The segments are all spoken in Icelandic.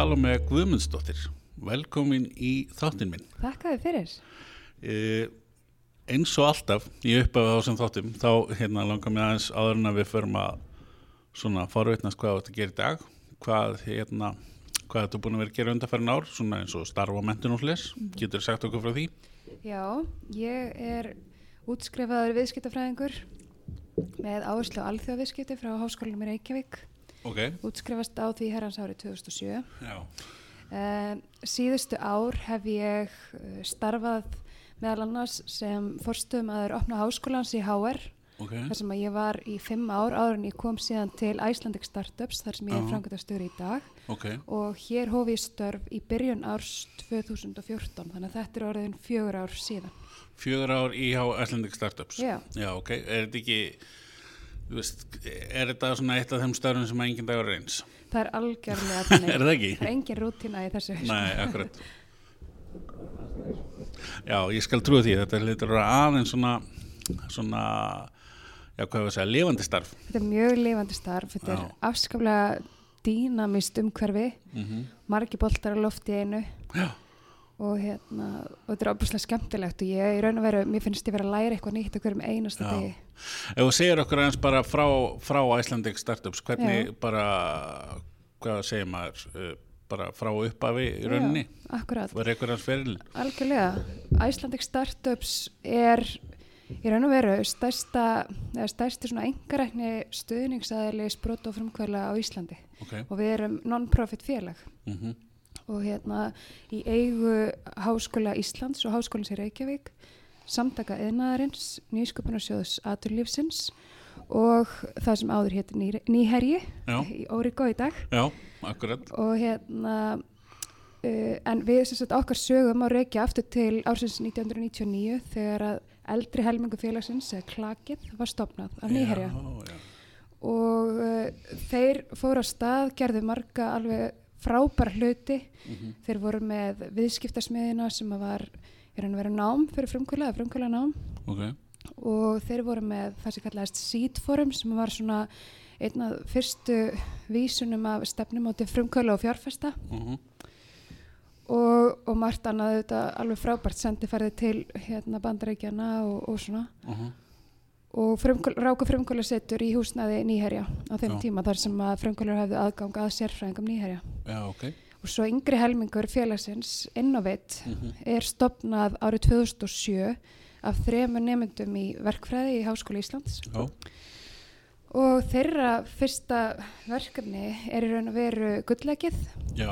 Salome Guðmundsdóttir, velkomin í þáttinn minn. Þakka þið fyrir. Uh, eins og alltaf í upphafi á þessum þáttum, þá hérna, langar mér aðeins áður en að við förum að svona forveitnast hvað þetta gerir í dag, hvað hérna, hvað þetta er búin að vera að gera undarfærin ár, svona eins og starfa á mentun og hlis, getur sagt okkur frá því? Já, ég er útskrifaður viðskiptafræðingur með áherslu á alþjóðviðskipti frá Háskólanum í Reykjavík. Ok, Útskrifast á því herrans árið 2007. já, Uh, síðustu ár hef ég uh, starfað meðal annars sem forstöðum aður opna háskólans í HR ok, þar sem að ég var í fimm ár áður en ég kom síðan til Icelandic Startups þar sem ég er Já. framkvæmtastöður í dag ok, og hér hóf ég störf í byrjun árs 2014 þannig að þetta er orðin fjögur ár síðan. fjögur ár í Icelandic Startups. Já. Já, ok, er þetta ekki, veist, er þetta svona eitt af þeim störfum sem að engin dagur reyns? Það er algjörlega þannig. Er það ekki? Það er engin rútína í þessu. Nei, akkurat Já, ég skal trúa því þetta litur að aðeins svona svona, já, hvað var að segja lifandi starf Þetta er mjög lifandi starf, þetta er Já. afskaplega dýnamist umhverfi, mm margi boltar á lofti einu Já, og, hérna, og þetta er opuslega skemmtilegt og ég í raun og veru, mér finnst ég vera að læra eitthvað nýtt á hverjum einasta Já. degi. ef þú segir okkur aðeins bara frá, frá Icelandic Startups, hvernig Já. bara hvað segir maður uh, bara frá upphafi í rauninni feril algjörlega. Icelandic Startups er í raun og veru stærsta, eða stærsti svona engarækni stuðningsaðili sprót og frumkvæla á Íslandi ok, og við erum non-profit félag. mm og hérna í eigu Háskóla Íslands og Háskólins í Reykjavík, samtaka eðnaðarins, nýsköpunarsjóðs aturlífsins og það sem áður hétt ný, Nýherji í Órigó í dag. Já, akkurat. Og hérna uh, en við sem sagt okkar sögum á Reykja aftur til ársins 1999 þegar að eldri helmingu félagsins eða klakið var stopnað af Nýherja. Já, já. og uh, þeir fóru á stað, gerðu marga alveg frábæra hluti. Mhm. þeir voru með viðskiptarsmiðina sem var í raun og veru nám fyrir frumkvöla, frumkvöla nám ok, og þeir voru með það sem kallaðist Seed Forum sem var svona einn af fyrstu vísunum af stefnum átti frumkvöla og fjárfesta. Uh og, og margt annað þetta alveg frábært sendiferði til hérna bandarækjana og, og svona og ráku frumkvöla setur í húsnaði nýherja á þeim Já. tíma þar sem að frumkvölar hefðu aðgang að sérfræðingum nýherja. Já, ok. Og svo yngri helmingur félagsins Innovate Mhm. er stopnað árið 2007 af þremur nemyndum í verkfræði í Háskóla Íslands. Já, og þeirra fyrsta verkefni er í raun og veru gullegið já,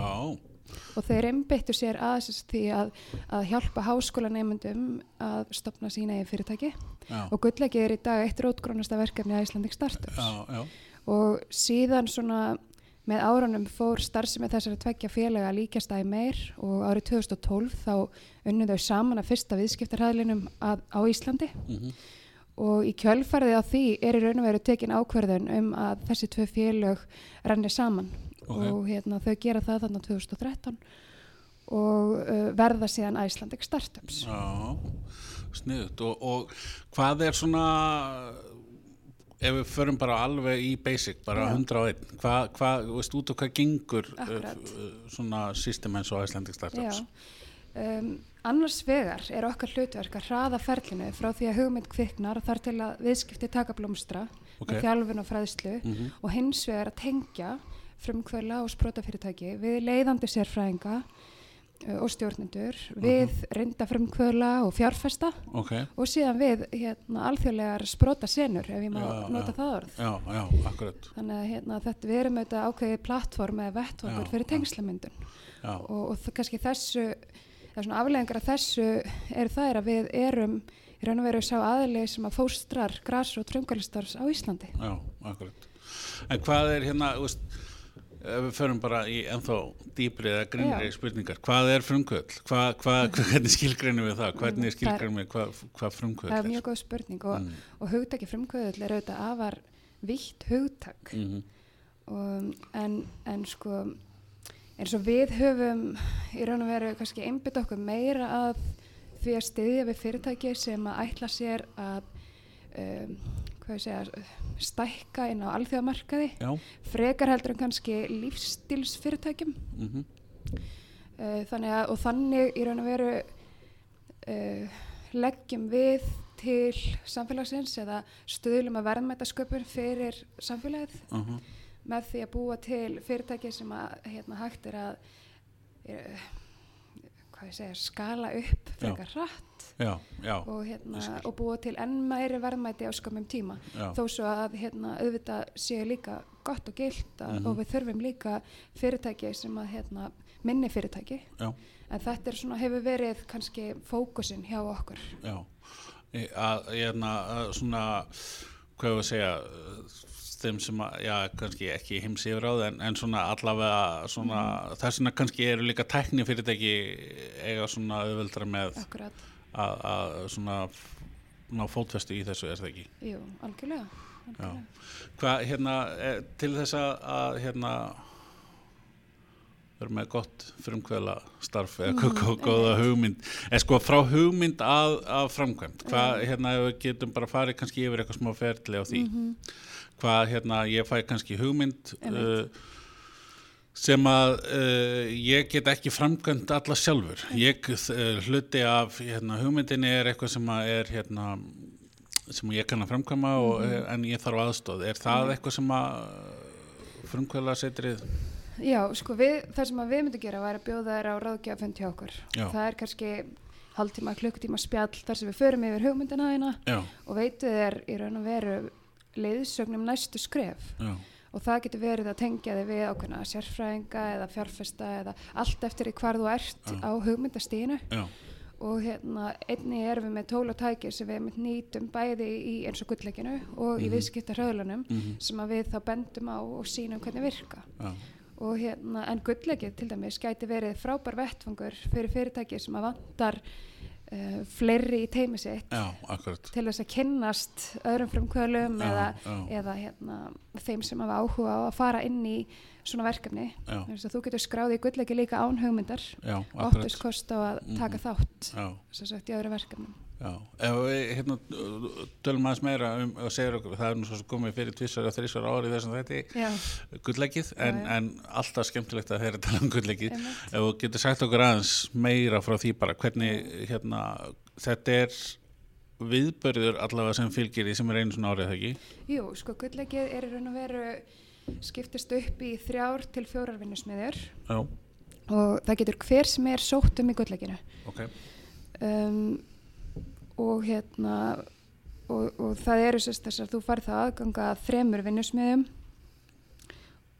og þeir einbeittu sér aðeins því að, að hjálpa háskólanemyndum að stopna sína í fyrirtæki. Já, og gullegið er í dag eitt rótgrónasta verkefni að já, já. og síðan svona með árunum fór starfsemi þessari tveggja félaga líkjast að meir og árið 2012 þá unnu þau saman að fyrsta viðskiptarhæðlinum að, á Íslandi. Mhm, og í kjölfarið á því er í raun og veru tekin ákverðun um að þessi tvö félög renni saman Ok. og hérna, þau gera það þarna 2013 og uh, verða síðan Icelandic Startups. Já, sniðut og, og hvað er svona ef við förum bara alveg í basic bara Já. 101, hvað, þú veist út og hvað gengur uh, uh, svona system eins og Icelandic Startups. Um, annars vegar er okkar hlutverk að hraða ferlinu frá því að hugmynd kviknar þar til að viðskipti taka blómstra Ok. með þjálfun og fræðslu Mhm. og hins vegar að tengja frumkvöla og sprótafyrirtæki við leiðandi sérfræðinga uh, og stjórnendur, við reynda frumkvöla og fjárfesta ok, og síðan við hérna, alþjóðlegar spróta senur ef ég má Já, nota já. það orð. já, Þannig að hérna, þetta, við erum auðvitað ákveðið plattform eða vettvangur fyrir tengslamyndun og, og kannski þessu, afleðingar af þessu er það er að við erum í raun og veru sá aðili sem að fóstrar græs og tröngalistarfs á Íslandi. já, akkurat. En hvað er hérna, þú veist við förum bara í ennþá dýpri eða grinnri spurningar, hvað er frumkvöld hvað, hvað, hvernig skilgreinum við það? Hvernig Það er- skilgreinum við hvað, hvað frumkvöld Það er mjög góð spurning og, Mm. og hugtaki frumkvöðull er auðvitað afar vitt hugtak. Mhm. og, en, en sko eins og við höfum í raun og veru kannski einbytt okkur meira að því að styðja við fyrirtæki sem að ætla sér að um, segja, stækka inn á alþjóðamarkaði, já, frekar heldur en kannski lífstílsfyrirtækjum. mhm, Uh, þannig að, og þannig í raun og veru uh, leggjum við til samfélagsins eða stuðlum að verðmæta sköpun fyrir samfélagið mhm, með því að búa til fyrirtæki sem að hérna, hægt er að uh, hvað ég segja, skala upp frekar hratt já, já, og, hérna, og búa til enn meiri verðmæti á skömmum tíma. Þó svo að hérna, auðvitað séu líka gott og gilt að, Mhm. og við þurfum líka fyrirtæki sem að hérna, minni fyrirtæki. Já, en þetta er svona, hefur verið kannski fókusin hjá okkur. Já. Að, hérna, svona, hvað ég að segja, þeim sem að, já, kannski ekki heims yfir á það, en, en svona allavega, svona, þess vegna kannski eru líka tækni fyrirtæki eiga svona auðveldra með akkurat, að, svona ná fótfestu í þessu, er það ekki? jú, algjörlega, algjörlega. Hvað, hérna, eh, til þess að, hérna, vera með gott frumkvæðla starf eða Mm, mm, góða hugmynd. Eða sko frá hugmynd að, að framkvæmt hvað, hérna, ef við getum bara farið kannski yfir eitthvað smá ferli á því. Mhm, hvað, hérna, ég fæ kannski hugmynd uh, sem að uh, ég get ekki framkvæmt alla sjálfur. Ég, uh, hluti af hérna, hugmyndinni er eitthvað sem að er hérna sem ég kann að framkvæma og, Mhm. en ég þarf aðstóð er það eitthvað sem að frumkvæðla setrið Já, sko, við, það sem við myndum gera var að bjóða þær á ráðgjafund hjá okkur. Já. Það er kannski hálftíma, klukkutíma spjall þar sem við förum yfir hugmyndina þína já, og veitum þér í raun og veru leiðsögnum næstu skref. Já, og það getur verið að tengja þig við ákveðna sérfræðinga eða fjárfesta eða allt eftir í hvar þú ert Já. á hugmyndastíðinu já, og hérna einni erum við með tól og tæki sem við nýtum bæði í eins og gullleikinu og í Mhm. viðskiptarhöðlunum mhm, sem að við þá bendum á og sínum hvernig virka. Já, og hérna en gullleikið til dæmis gæti verið frábær vettfangur fyrir fyrirtæki sem að vantar uh, fleiri í teimi sitt já, til þess að kynnast öðrum frumkvölum Já, eða, já. eða hérna, þeim sem hafa áhuga á að fara inn í svona verkefni. Þú getur skráðið í gullleiki líka án hugmyndar. Og akkurat. Áttist kost á að Mhm. taka þátt já, sem sagt í öðru verkefnum já. Ef við hérna tölum aðeins meira um og segir okkur, það er nú svo komið fyrir tvissar og þrísar ári þessum þetta Já, gullleikið, en, en alltaf skemmtilegt að þeirra tala um einmitt. ef þú getur sagt okkur aðeins meira frá því bara hvernig hérna, þetta er viðbörður allavega sem fylgir því sem er einu svona árið það ekki? Jú, sko gullleikið er í raun og veru skiptist upp í þrjár til fjórar vinnusmiður já, og það getur hver sem er sótt um í gullleikinu ok, um, og hérna og, og það eru sérst þess að þú farið það aðganga að þremur vinnusmiðum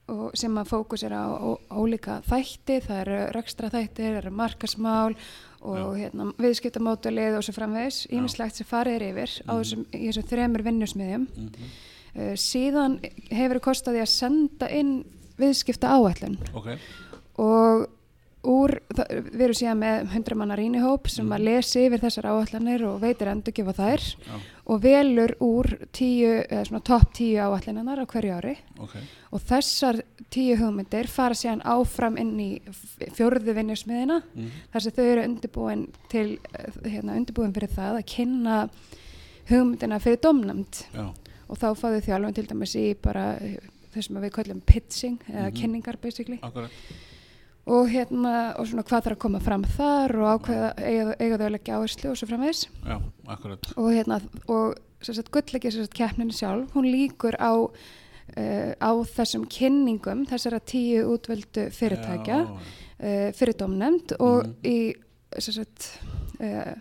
og sem að fókus er á, á ólíka þætti, það eru rekstra þættir, það eru markasmál og hérna, viðskiptamótalið og svo framvegis, ímislegt sem farið er yfir á Mhm. þessum, þessum þremur vinnusmiðum mm uh, síðan hefur kostaði að senda inn viðskipta áætlun ok. Og úr, það, við erum síðan með 100 manna rínihóp sem Mhm. að lesi yfir þessar áætlanir og veitir endurgefa þær já, og velur úr tíu, topp tíu áætlaninnar á hverju ári. Ok, og þessar tíu hugmyndir fara síðan áfram inn í f- fjórðu vinnusmiðina mm þar sem þau eru undirbúin til, eh, hérna, undirbúin fyrir það að kynna hugmyndina fyrir domnæmt og þá fáðu þjálfum til dæmis í bara eh, þessum að við kallum pitching eða Mhm. kynningar basically. Akkurat og hérna og svona hvað þarf að koma fram þar og ákveða eiga, eiga þau að leggja áherslu og svo framvegis. Já, akkurat. Og hérna og sem sagt gullleiki sem sagt keppnin sjálf. Hún líkur á uh, á þessum kynningum þessara tíu útvöldu fyrirtækja uh, fyrir domnefnd og Mhm. í sem sagt uh,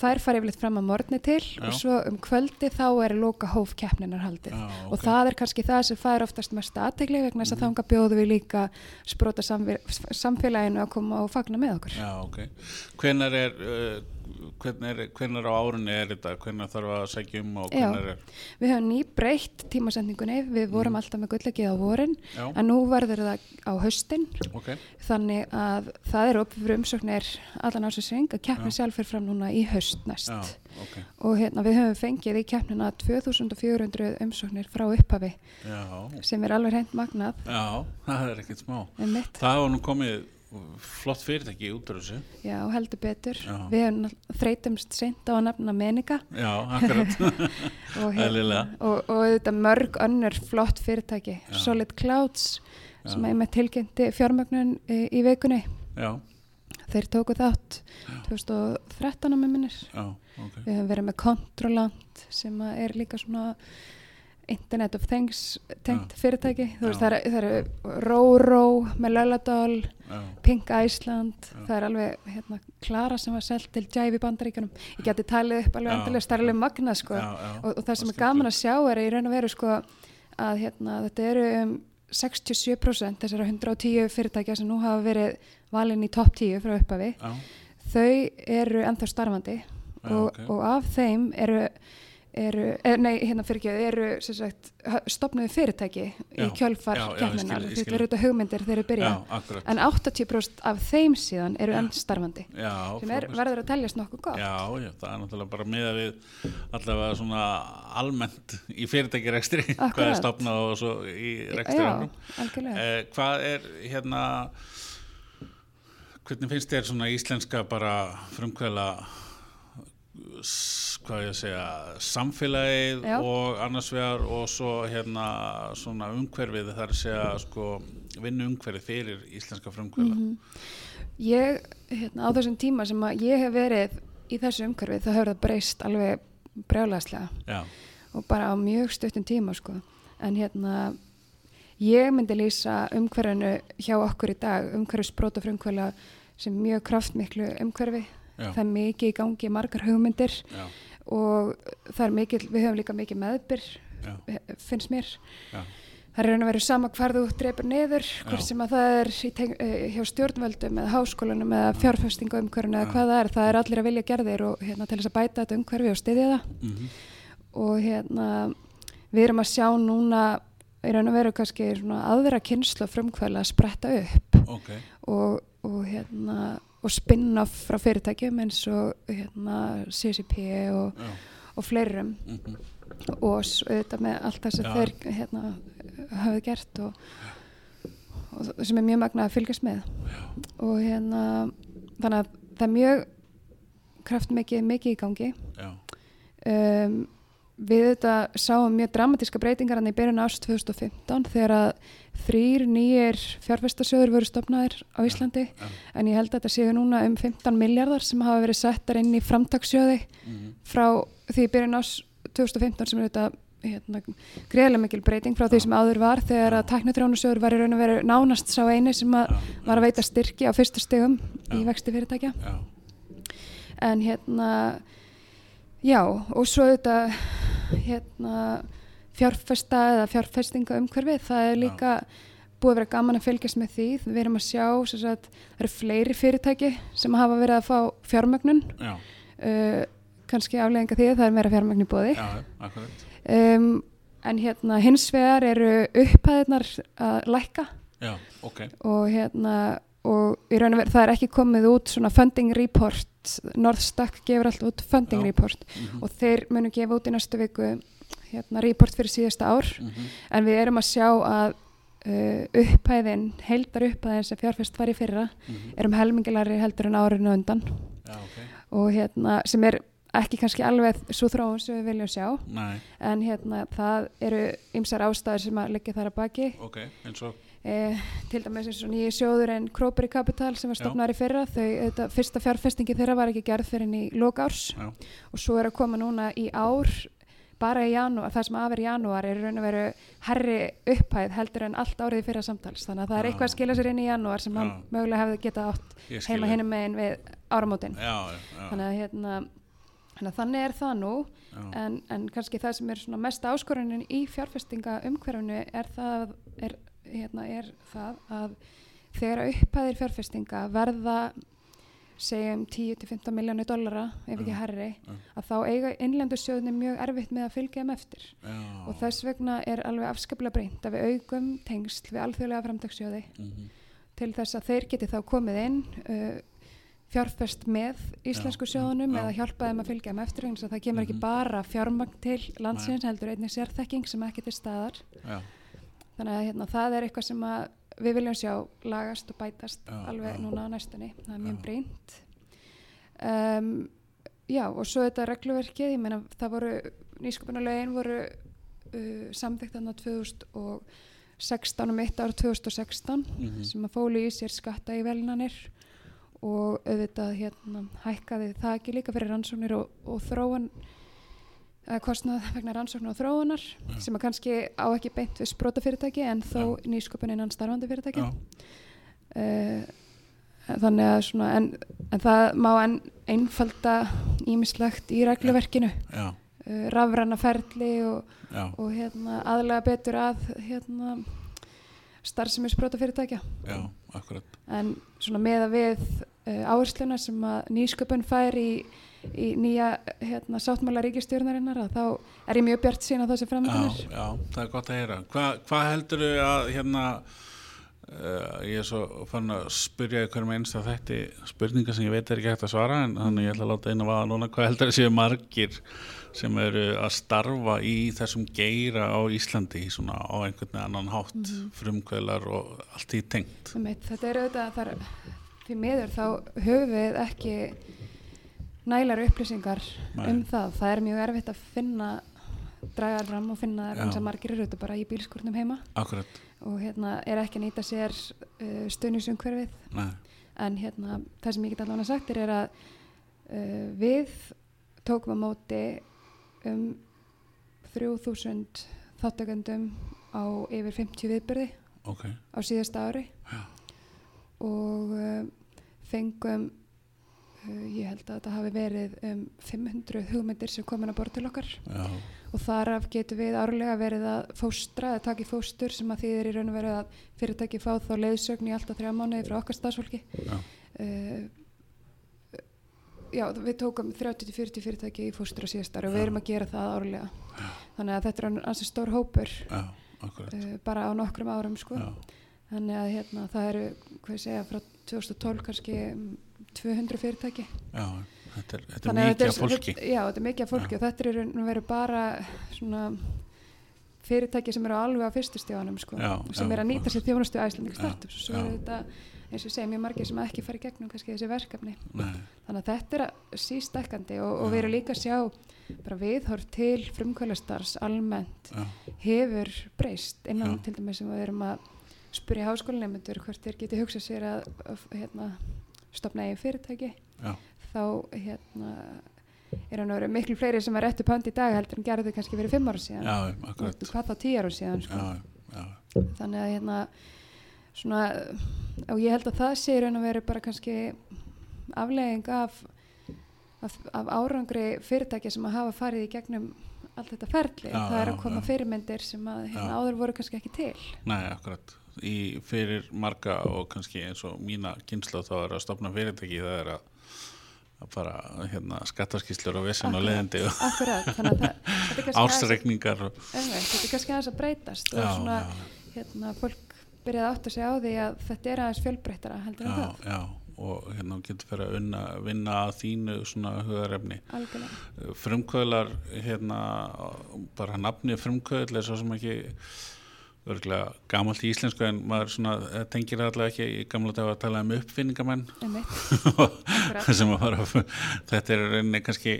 þær fara yfirleitt fram að morgni til Já. og svo um kvöldi þá er loka hóf keppninar haldið já, og ok. það er kannski það sem fær oftast mest aðtegli vegna þess að Mhm. þanga bjóðu við líka sprota samfélaginu að koma og fagna með okkur Já, ok. Hvenær er, uh, er- hvenær á árunni er þetta? Hvenær þarf að segja um og hvenær er? Við höfum ný breytt tímasendingunni, við vorum Mhm. alltaf með gullegið á vorin Já, en nú verður það á haustin ok. þannig að það er opið fyrir umsóknir allan ásins að keppni Já. sjálf fyrir fram núna í haust næst Já, ok. og hérna, við höfum fengið í keppnina 2400 umsóknir frá upphafi Já, sem er alveg hreint magnað já, það er ekkert smá. Það var nú komið flott fyrirtæki út af þessu já, heldur betur. Já. Við hefum þreytumst seint á að nefna Menika já, akkurat og, Eðlilega. og, og þetta mörg önnur flott fyrirtæki. Já. Solid Clouds Já. sem er með tilkynnti fjármögnun í, í vikunni. já, Þeir tóku þátt 2013 með minnir. já, ok Við höfum verið með Controlant sem er líka svona Internet of Things tengt fyrirtæki. Þú veist, það eru, það eru Róró með Lölladal, Pink Iceland, Já. það er alveg hérna, Klara sem var selt til Jive í bandaríkunum. Ég geti talið upp alveg Já. endilega stærlega magna sko. og, og það sem er gaman að sjá er í raun og veru sko að hérna, þetta eru um 67% þessara 110 fyrirtækja sem nú hafa verið valin í topp 10 frá uppafi já, þau eru ennþá starfandi Já, og, ok. og af þeim eru, eru er, nei, hérna fyrir ekki, eru sagt, stofnuðu fyrirtæki í Já, kjölfar já, ég kemminar, ég þetta eru þetta hugmyndir þeir eru byrja, já, en 80% af þeim síðan eru enn starfandi já, sem er, verður að teljast nokkuð gott. Já, það er náttúrulega bara miða við allavega svona almennt í fyrirtækirekstri, hvað er stopnað og svo í rekstri eh, Hvað er hérna hvernig finnst þér svona íslenska bara frumkvæla s- hvað ég segja samfélagið Já. og annars vegar og svo hérna svona umhverfið þar segja sko vinnu umhverfið fyrir íslenska frumkvæla Mhm. Ég, hérna, á þessum tíma sem að ég hef verið í þessu umhverfi þá hefur það breyst alveg brjálæslega Já, og bara á mjög stuttum tíma sko. en hérna ég myndi lýsa umhverfinu hjá okkur í dag, umhverfis brota frumkvæla sem mjög kraftmiklu umhverfi. Já, það er mikið í gangi, margar hugmyndir. Já, og það er mikið, við höfum líka mikið meðbyr já, finnst mér. Já, það er raun að vera sama hvar þú dreipur niður hvort sem að það er uh, hjá stjórnvöldum eða háskólanum eða fjárfestingu umhverfinu eða hvað það er, það er allir að vilja gerðir og hérna, til þess að bæta þetta umhverfi og styðja það. Mhm, og hérna við erum að sjá núna í raun og veru kannski aðra kynslu frumkvæla að spretta upp. Ok. Og, og hérna og spin-off frá fyrirtækjum eins og hérna CCP og, Já, og fleirum. Mhm, og s- auðvitað með allt það sem Já. þeir hérna, hafðu gert og, og sem er mjög magna að fylgjast með. Og hérna þannig að það er mjög kraftmikið mikið í gangi. Já, um, við þetta sáum mjög dramatíska breytingar hann í byrjun árs 2015 þegar að þrýr nýjir fjárfestasjóður voru stopnaðir á Íslandi. Já, en ég held að þetta séu núna um 15 miljardar sem hafa verið settar inn í framtakssjóði mhm, frá því byrjun ás 2015 sem er þetta hérna, greiðlega mikil breyting frá því sem áður var þegar að tæknutrónusjóður var í raun og veru nánast sá eini sem að var að veita styrki á fyrstu stegum í vexti fyrirtækja. En hérna já og svo þetta hérna fjárfesta eða fjárfestinga umhverfi það er líka búið að vera gaman að fylgjast með því. Við erum að sjá sagt, það eru fleiri fyrirtæki sem hafa verið að fá fjármögnun. Já, uh, kannski afleðinga því að það er meira fjármögn í bóði um, en hérna hins vegar eru upphæðirnar að lækka. Já, ok, og hérna og í raun og veru það er ekki komið út svona funding report Northstack gefur alltaf út funding Já. report mhm, og þeir munu gefa út í næstu viku hérna report fyrir síðasta ár. Mhm, en við erum að sjá að uh, upphæðin, heildar upphæðin sem fjárfest var í fyrra mhm, er um helmingilari heldur en árinu undan. Já, ok, og hérna sem er ekki kannski alveg svo þróun sem við viljum sjá. Næ, en hérna það eru ymsar ástæður sem að liggja þar að baki. Ok, eins og, eh, til dæmis eins og nýju sjóður en Króperi Capital sem var Já. stopnaður í fyrra þau, þetta, fyrsta fjárfestingi þeirra var ekki gerð fyrir í lokárs og svo er að koma núna í ár bara í janúar, það sem aðver í janúar er raun og veru herri upphæð heldur en allt árið í fyrra samtals þannig að það er Já. eitthvað að skila sér inn í janúar sem Já. hann mögulega hefði getað átt heima þig. hinum megin við áramótin Já, þannig að hérna Þannig að er það nú, en, en kannski það sem er mest áskorunin í fjárfestinga umhverfunu er er, hérna, er það að þegar upphæðir fjárfestinga verða segjum 10-15 miljónu dollara ef ekki herri já. að þá eiga innlendu sjóðinni mjög erfitt með að fylgja þeim eftir. Já, og þess vegna er alveg afskaplega breynt að við augum tengsl við alþjóðlega framtagsjóði mhm, til þess að þeir geti þá komið inn uh, fjárfest með íslensku sjóðunum eða hjálpa þeim að fylgja þeim eftir þess að það kemur Mhm. ekki bara fjármagn til landsins heldur einnig sérþekking sem ekki til staðar. Já, þannig að hérna, það er eitthvað sem við viljum sjá lagast og bætast Já, alveg já. núna á næstunni, það er mjög Já. breynt um, já og svo þetta regluverkið, ég meina það voru nýsköpunarlegin voru uh, samþykkt þarna 2016 um eitt ár 2016 Mhm. sem að fólu í sér skatta í velnanir og auðvitað hérna hækkaði það ekki líka fyrir rannsóknir og, og þróun eða kostnað vegna rannsóknar og þróunar Já. sem að kannski á ekki beint við sprótafyrirtæki en þó nýsköpun innan starfandi fyrirtæki uh, þannig að svona en, en það má en einfalda ímislegt í regluverkinu. Uh, rafræna ferli og, og hérna, aðlega betur að hérna, starfsemi sprótafyrirtækja en svona meða við uh, áhersluna sem að nýsköpun fær í, í nýja hérna, sáttmála ríkistjórnarinnar að þá er ég mjög bjart sín á það sem Já, já, það er gott að heyra. Hva, hvað heldur þau að hérna, uh, ég er svo fann að spyrja ykkur með einst að þetta spurninga sem ég veit er ekki hægt að svara en þannig ég ætla að láta einu vaða núna. Hvað heldur þau séu margir sem eru að starfa í þessum geira á Íslandi svona á einhvern veginn annan hátt, Mhm. frumkvölar og allt í tengt? Þetta er auðvitað þar, því miður þá höfum við ekki nælar upplýsingar Nei. um það. Það er mjög erfitt að finna dragar fram og finna Já. eins og margir eru auðvitað bara í bílskurnum heima. Akkurat, og hérna er ekki að nýta sér uh, stöðnisumhverfið en hérna það sem ég get allavega sagt er, er að uh, við tókum að móti um 3000 þáttökundum á yfir 50 viðbyrði ok, á síðasta ári. Já. og uh, fengum ég held að þetta hafi verið um 500 hugmyndir sem komin að borð til okkar. Já, og þar af getum við árlega verið að fóstra eða taka í fóstur sem að þýðir í raun og veru að fyrirtæki fá þá leiðsögn í alltaf þrjá mánuði frá okkar stafsfólki já, uh, já, við tókum 30-40 fyrirtæki í fóstur á síðast ári og við Já. erum að gera það árlega. Þannig að þetta er ansi stór hópur. Já, uh, bara á nokkrum árum sko. já, þannig að hérna, það eru hvað ég segja, frá 2012 kannski um, 200 fyrirtæki. Já, þetta er, þetta er mikið af fólki. þetta- já, þetta er mikið af fólki Já. og þetta er raun og veru bara svona fyrirtæki sem eru alveg á fyrstu stíðanum sko, sem já, er að nýta sér þjónustu æslanding Já, startups. Og svo eru þetta eins og segi mjög margir sem ekki fara í gegnum kannski þessi verkefni. Nei, þannig að þetta er að sístækkandi og, og við erum líka að sjá bara viðhorf til frumkvælastars almennt já, hefur breyst innan Já. til dæmis sem við erum að spyrja háskólanemundur hvort þeir geti hugsað sér að, að hérna, stopna eigin fyrirtæki. Já, þá hérna, er hann að vera miklu fleiri sem er réttu pönd í dag heldur en gerðu kannski fyrir fimm ára síðan. Já, hvað þá tíu ára síðan sko. já, já, þannig að hérna svona, og ég held að það sé raun og veru bara kannski aflegging af, af, af árangri fyrirtækja sem að hafa farið í gegnum allt þetta ferli, það er að koma fyrirmyndir sem að hérna, áður voru kannski ekki til. Nei, akkurat. Í fyrir marga og kannski eins og mína kynslu þá er að stopna fyrirtæki, það er að að fara hérna, skattarskíslur og vissin og leiðindi og að það, þetta er kannski aðeins- að breytast og já, svona, hérna, fólk byrjaði að átta sig á því að þetta er aðeins fjölbreyttara heldur en það, já og hérna getur fyrir að unna, vinna að þínu svona hugarefni. Frumkvöðlar hérna bara nafni frumkvöðl er svo sem ekki örgulega gamalt í íslensku en maður svona eh, tengir allavega ekki í gamla dag að tala um uppfinningamenn. Sem að fara þetta er reyni kannski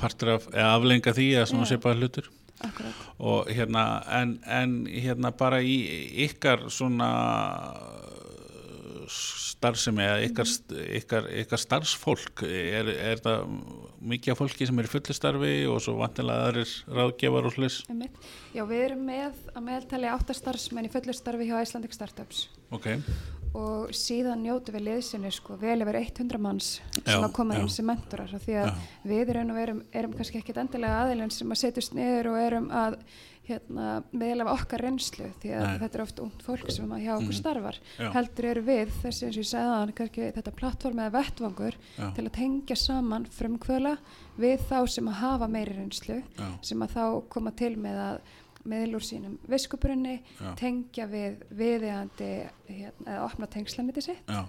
partur af, eða aflenga því eða svona svipaða hlutur. Akkurat, og hérna en, en hérna bara í ykkar svona starfsemi eða ykkar, ykkar, ykkar starfsfólk? Er, er það mikið af fólki sem er í fullu starfi og svo vantilega aðrir ráðgefar og hlis já, við erum með að meðaltali átta starfsmenn í fullu starfi hjá Icelandic Startups. Ok, og síðan njótu við liðsinni sko, vel yfir 100 manns sem að koma inn sem mentorar því að Já. við og erum, erum kannski ekkit endilega aðilinn sem að setjast niður og erum að hérna, meðlega okkar reynslu því að Nei. þetta er oft ungd fólk sem að hjá okkur Mhm. starfar Já. heldur eru við þessi eins og ég segði að kannski þetta plattform eða vettvangur já, til að tengja saman frumkvöla við þá sem að hafa meiri reynslu sem að þá koma til með að meðlur sínum viskubrunni já, tengja við viðeigandi hérna, eða opna tengslamiti sitt. Já,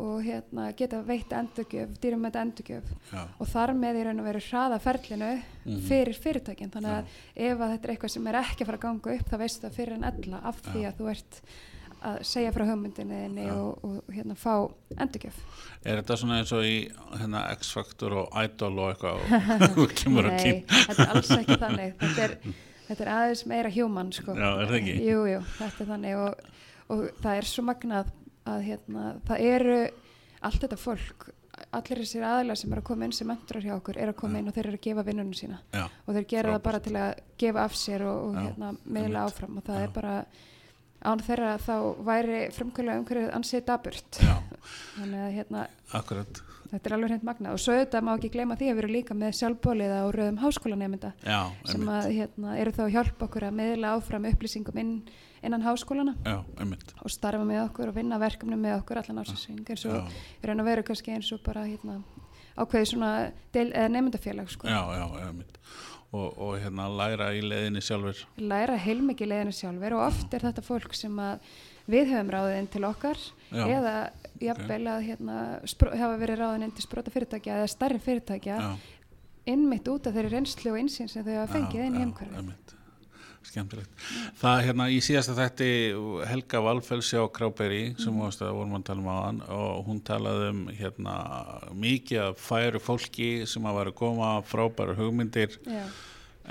og hérna, geta veitt endurgjöf, dýrum með endurgjöf. Já, og þar með í raun og veru hraða ferlinu Mhm. fyrir fyrirtækin. Þannig að ef að þetta er eitthvað sem er ekki að fara að ganga upp þá veistu það fyrir en ella af því að þú ert að segja frá Já. og, og hérna fá endurgjöf. Er þetta svona eins og í hérna, X-Factor og Idol og eitthvað? Og Nei, þetta er alls ekki þannig. Þetta er, þetta er aðeins meira human, sko. Já, er það ekki? Jú, jú, þetta er þannig og, og það er svo magnað að hérna, það eru allt þetta fólk, allir þessir aðilar sem eru að koma inn sem mentorar hjá okkur eru að koma inn og þeir eru að gefa vinnunum sína Já, og þeir gera Frábært. það bara til að gefa af sér og, og hérna, einmitt. áfram og það Já. er bara án þeirra þá væri frumkvæmlega umhverfið ansið daburt þannig að hérna, akkurat. þetta er alveg hreint magnað. Og svo þetta má ekki gleyma því að við erum líka með sjálfbóliða og rauðum háskólanemynda Já, sem að hérna, eru þá að hjálpa okkur að miðla áfram upplýsingum inn, innan háskólana Já, og starfa með okkur og vinna verkefnum með okkur allan ásinsving eins og raun og veru kannski eins og bara hérna, ákveði svona nefndafélag sko. já, já, einmitt. Og, og hérna læra í leiðinni sjálfur. læra heilmikið leiðinu sjálfur og oft er þetta fólk sem að við höfum ráðið inn til okkar Já. eða jafnvel að hérna, hafa verið ráðin inn til sprota fyrirtækja eða starri fyrirtækja Já, innmitt út af þeirri reynslu og insýn sem þau hafa fengið inn í einmitt. Skemmtilegt. Það hérna í síðasta þætti Helga Valfelsi á Kráberi sem mm. vorum að tala um á hann og hún talaði um hérna mikið að færu fólki sem að vera að koma frábæra hugmyndir Já,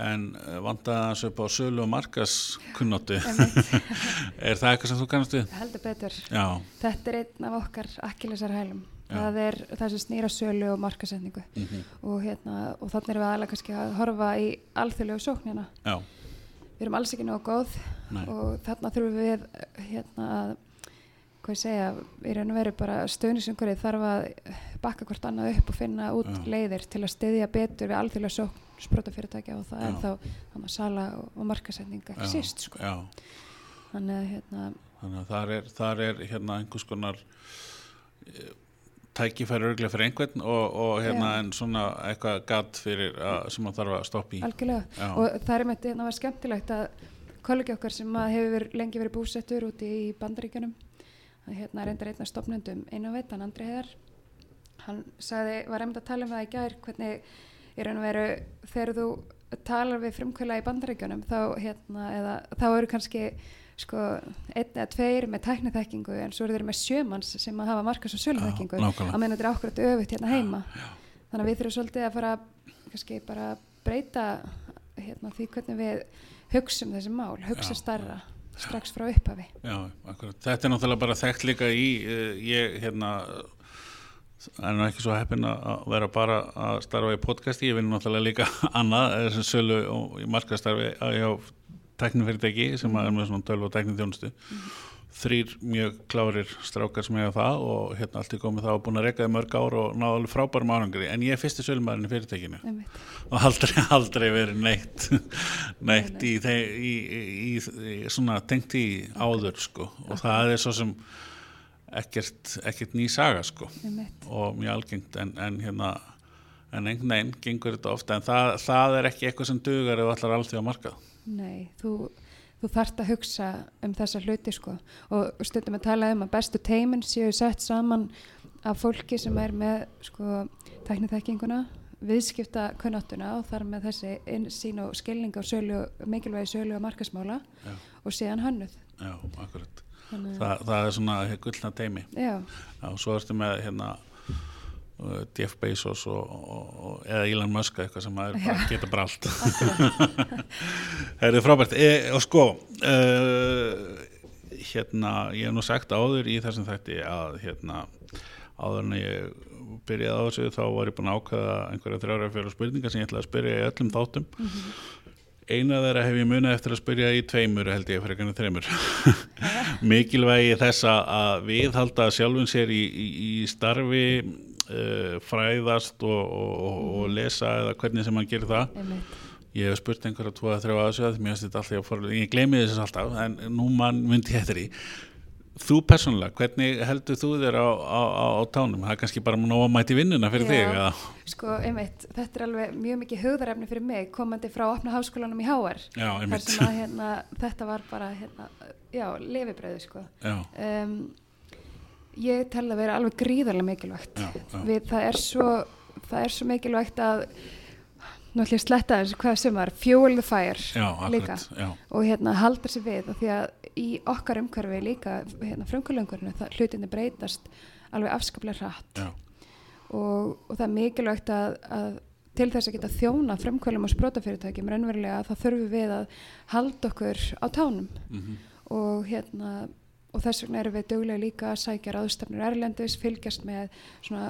en eh, vantaði hans upp á sölu og markaskunnóttu. er það eitthvað sem þú kannast við? heldur betur Já, þetta er einn af okkar akkilesar hælum Já. það er það sem snýra sölu og markasetningu mm og, hérna, og þannig erum við aðalega kannski að horfa í alþjóðlegu sóknina já, við erum alls ekki nógu góð Nei. og þarna þurfum við hérna að hvað ég segja, í raun og veru bara stöðnisumhverfið þarf að bakka hvort annað upp og finna út Já. leiðir til að styðja betur við alþjóðlega sókn sprótafyrirtækja og það Já. er þá þannig, sala og, markasetning ekki síst sko. þannig að hérna, Þannig að þar er, þar er hérna einhvers konar eh, tækifæri örglega fyrir einhvern og, og hérna Já. en svona eitthvað gatt fyrir að, sem að þarf að stoppa í. algjörlega Já, og það er með þetta var skemmtilegt að kollegi okkar sem að hefur lengi verið búsettur úti í bandaríkjunum að hérna reyndar einn af stopnendum einu veitan, Andri Heiðar hann sagði, var einmitt að tala um það í gær hvernig í raun og veru þegar þú talar við frumkvöla í bandaríkjunum þá hérna, eða þá eru kannski sko einn eða tveir með tækniþekkingu en svo eru þeir með sjömanns sem að hafa markas og söluþekkingu. Já, að menna þetta er akkurat öfugt hérna heima. þannig að við þurfum svolítið að fara kannski bara breyta hérna, því hvernig við hugsum þessi mál, hugsa Já, starra strax frá upphafi. Já. Þetta er náttúrulega bara þekkt líka í, uh, ég hérna, er nú ekki svo heppin að vera bara að starfa í podcasti, ég vinn náttúrulega líka annað, þessum sölu og markastarfi á tæknifyrirtæki sem að er með svona tölv og tæknithjónustu. Þrýr mjög klárir strákar sem hefa það og hérna allt í komið það og búin að reyka þið mörg ár og náðu alveg frábærum árangri. En ég er fyrsti sölumæðurinn í fyrirtækinu. Og aldrei, aldrei verið neitt neitt í, þe- í, í, í, í svona tengt í áður sko. Og það er svo sem ekkert, ekkert ný saga sko. Einmitt. og mjög algengt en, en hérna en einhvern veginn gengur þetta ofta en það, það er ekki eitthvað sem dugar ef allar alþjóð að marka Nei, þú, þú þarft að hugsa um þessa hluti sko og stundum að tala um að bestu teimin séu sett saman af fólki sem er með sko tækniþekkinguna, viðskipta kunnáttuna og þar með þessi sín og skilning á sölu, mikilvægi sölu og markasmála Já. og síðan hönnuð. já, akkurat Þa, það er svona gullna teimi já, Já, og svo ertu með hérna Jeff Bezos og, og, eða Elon Musk eitthvað sem maður bara geta bara allt. Það er frábært. E, og sko uh, hérna, ég hef nú sagt áður í þessum þætti að hérna áður en ég byrjaði á þessu þá var ég búin að ákveða einhverja þrjára fjóra spurningar sem ég ætlaði að spyrja í öllum þáttum. Eina þeirra hef ég munið eftir að spyrja í tveimur held ég fyrir kannu þreimur mikilvægi þess að- að viðhalda sjálfum sér í, í, í starfi uh, fræðast og, og, og, og lesa eða hvernig sem hann gerir það einmitt. ég hef spurt einhverja tvo að þrjá að þessu að mér finnst þetta alltaf ég, fór, ég gleymi þess alltaf en nú mann myndi ég þetta í þú persónulega, hvernig heldur þú þér á, á, á, á tánum? Það er kannski bara nóg að mæti vinnuna fyrir Já. þig eða? Sko, einmitt, þetta er alveg mjög mikið hugðarefni fyrir mig komandi frá opna háskólanum í HR Já, einmitt að hérna, þetta var bara hérna, já, lefibröðu sko um, ég tel að vera alveg gríðarlega mikilvægt. Já, já, Við, það, er svo, það er svo mikilvægt að nú ætlum ég að sletta þessu hvað sem var, fuel the fire já, líka. og hérna halda sér við og því að í okkar umhverfi líka hérna frumkvölungurinu, hlutinni breytast alveg afskaplega hratt. Já, og, og það er mikilvægt að, að til þess að geta þjóna frumkvölum og sprótafyrirtækjum raunverulega þá þurfum við að halda okkur á tánum. Mhm, og hérna og þess vegna erum við duglega líka að sækja ráðstefnur erlendis, fylgjast með svona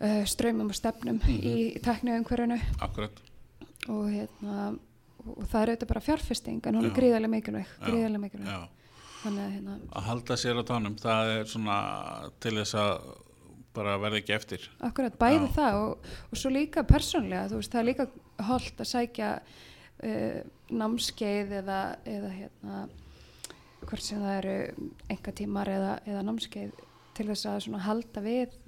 uh, ströymum og stefnum Mhm. í tekniumhverfinu akkurat, og hérna og það er auðvitað bara fjárfesting en hún er gríðarlega mikilvæg, gríðarlega mikilvæg. já. þannig að hérna, Að halda sér á tánum, það er svona til þess að bara verða ekki eftir. akkurat bæði Já. það og, og svo líka persónlega, þú veist, það er líka holdt að sækja uh, námskeið eða, eða hérna hvort sem það eru enga tímar eða, eða námskeið til þess að halda við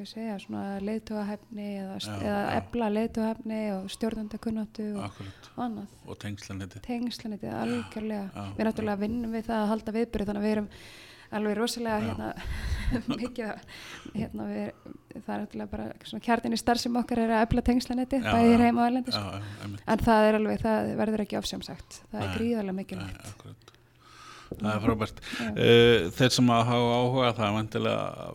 segja, svona leiðtugahefni eða, Já, eða já. ebla leiðtugahefni og stjórnandakunnáttu og, og annað og tengslaniti. tengslanitið algjörlega já, við náttúrulega vinnum við það að halda viðbyrði þannig að við erum alveg rosalega hérna, mikið hérna, við, það er náttúrulega bara svona kjartin í starf sem okkar er að efla tengslanitið Já, bæði já. heima já, einmitt. en það er alveg, það verður ekki ofsjámsagt það er Nei, gríðarlega Nei, mikilvægt. Það er frábært. Uh, þeir sem að hafa áhuga það er vantilega,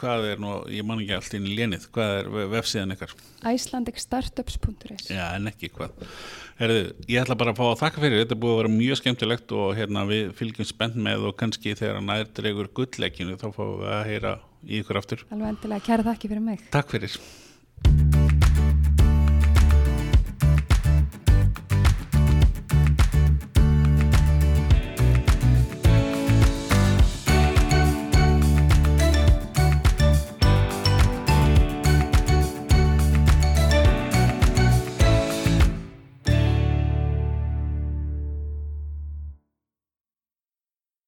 hvað er nú, ég man ekki allt inn í lénið, hvað er ve- vefsíðan ykkar? Icelandicstartups.is Já, en ekki hvað. Herðu, ég ætla bara að fá að þakka fyrir, þetta er búið að vera mjög skemmtilegt og hérna við fylgjum spennt með og kannski þegar nær dregur gullleikinu þá fáum við að heyra í ykkur aftur. alveg endilega kæra þakki fyrir mig Takk fyrir.